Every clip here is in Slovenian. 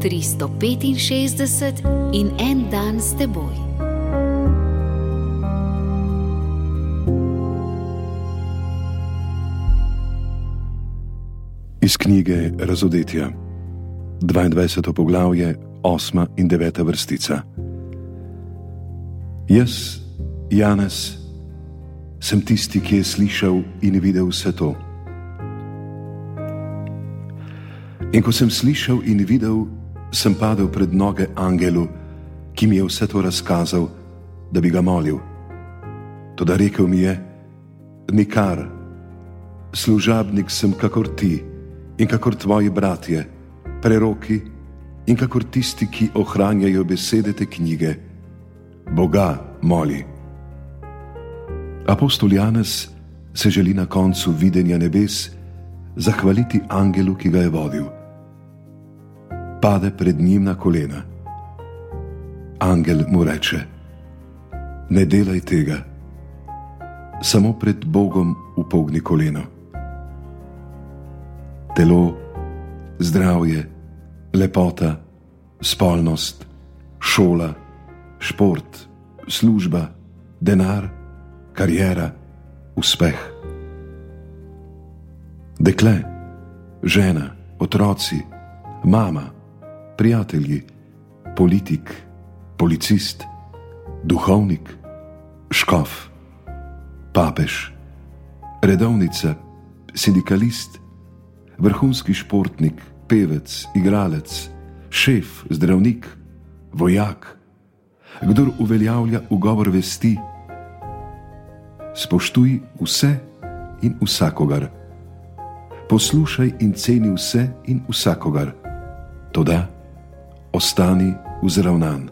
365 in en dan s teboj. Iz knjige Razodetja, 22. poglavje, 8. in 9. vrstica. Jaz, Janez, sem tisti, ki je slišal in videl vse to. In ko sem slišal in videl, sem padel pred noge angelu, ki mi je vse to razkazal, da bi ga molil. Toda rekel mi je: Nikar, služabnik sem kakor ti in kakor tvoji bratje, preroki in kakor tisti, ki ohranjajo besede te knjige. Boga moli. Apostol Janez se želi na koncu videnja nebes zahvaliti angelu, ki ga je vodil. Pade pred njim na kolena. Angel mu reče: Ne delaj tega, samo pred Bogom upogni koleno. Telo, zdravje, lepota, spolnost, šola, šport, služba, denar karijera, uspeh. Dekle, žena, otroci, mama, prijatelji, politik, policist, duhovnik, škof, papež, redovnica, sindikalist, vrhunski športnik, pevec, igralec, šef, zdravnik, vojak, kdo uveljavlja ugovor vesti spoštuj vse in vsakogar. Poslušaj in ceni vse in vsakogar, toda ostani vzravnan.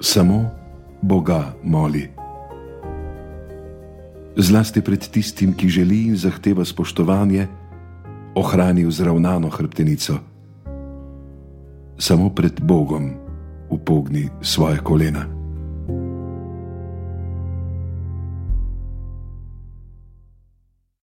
Samo Boga moli. Zlasti pred tistim, ki želi in zahteva spoštovanje, ohrani vzravnano hrbtenico. Samo pred Bogom upogni svoje kolena.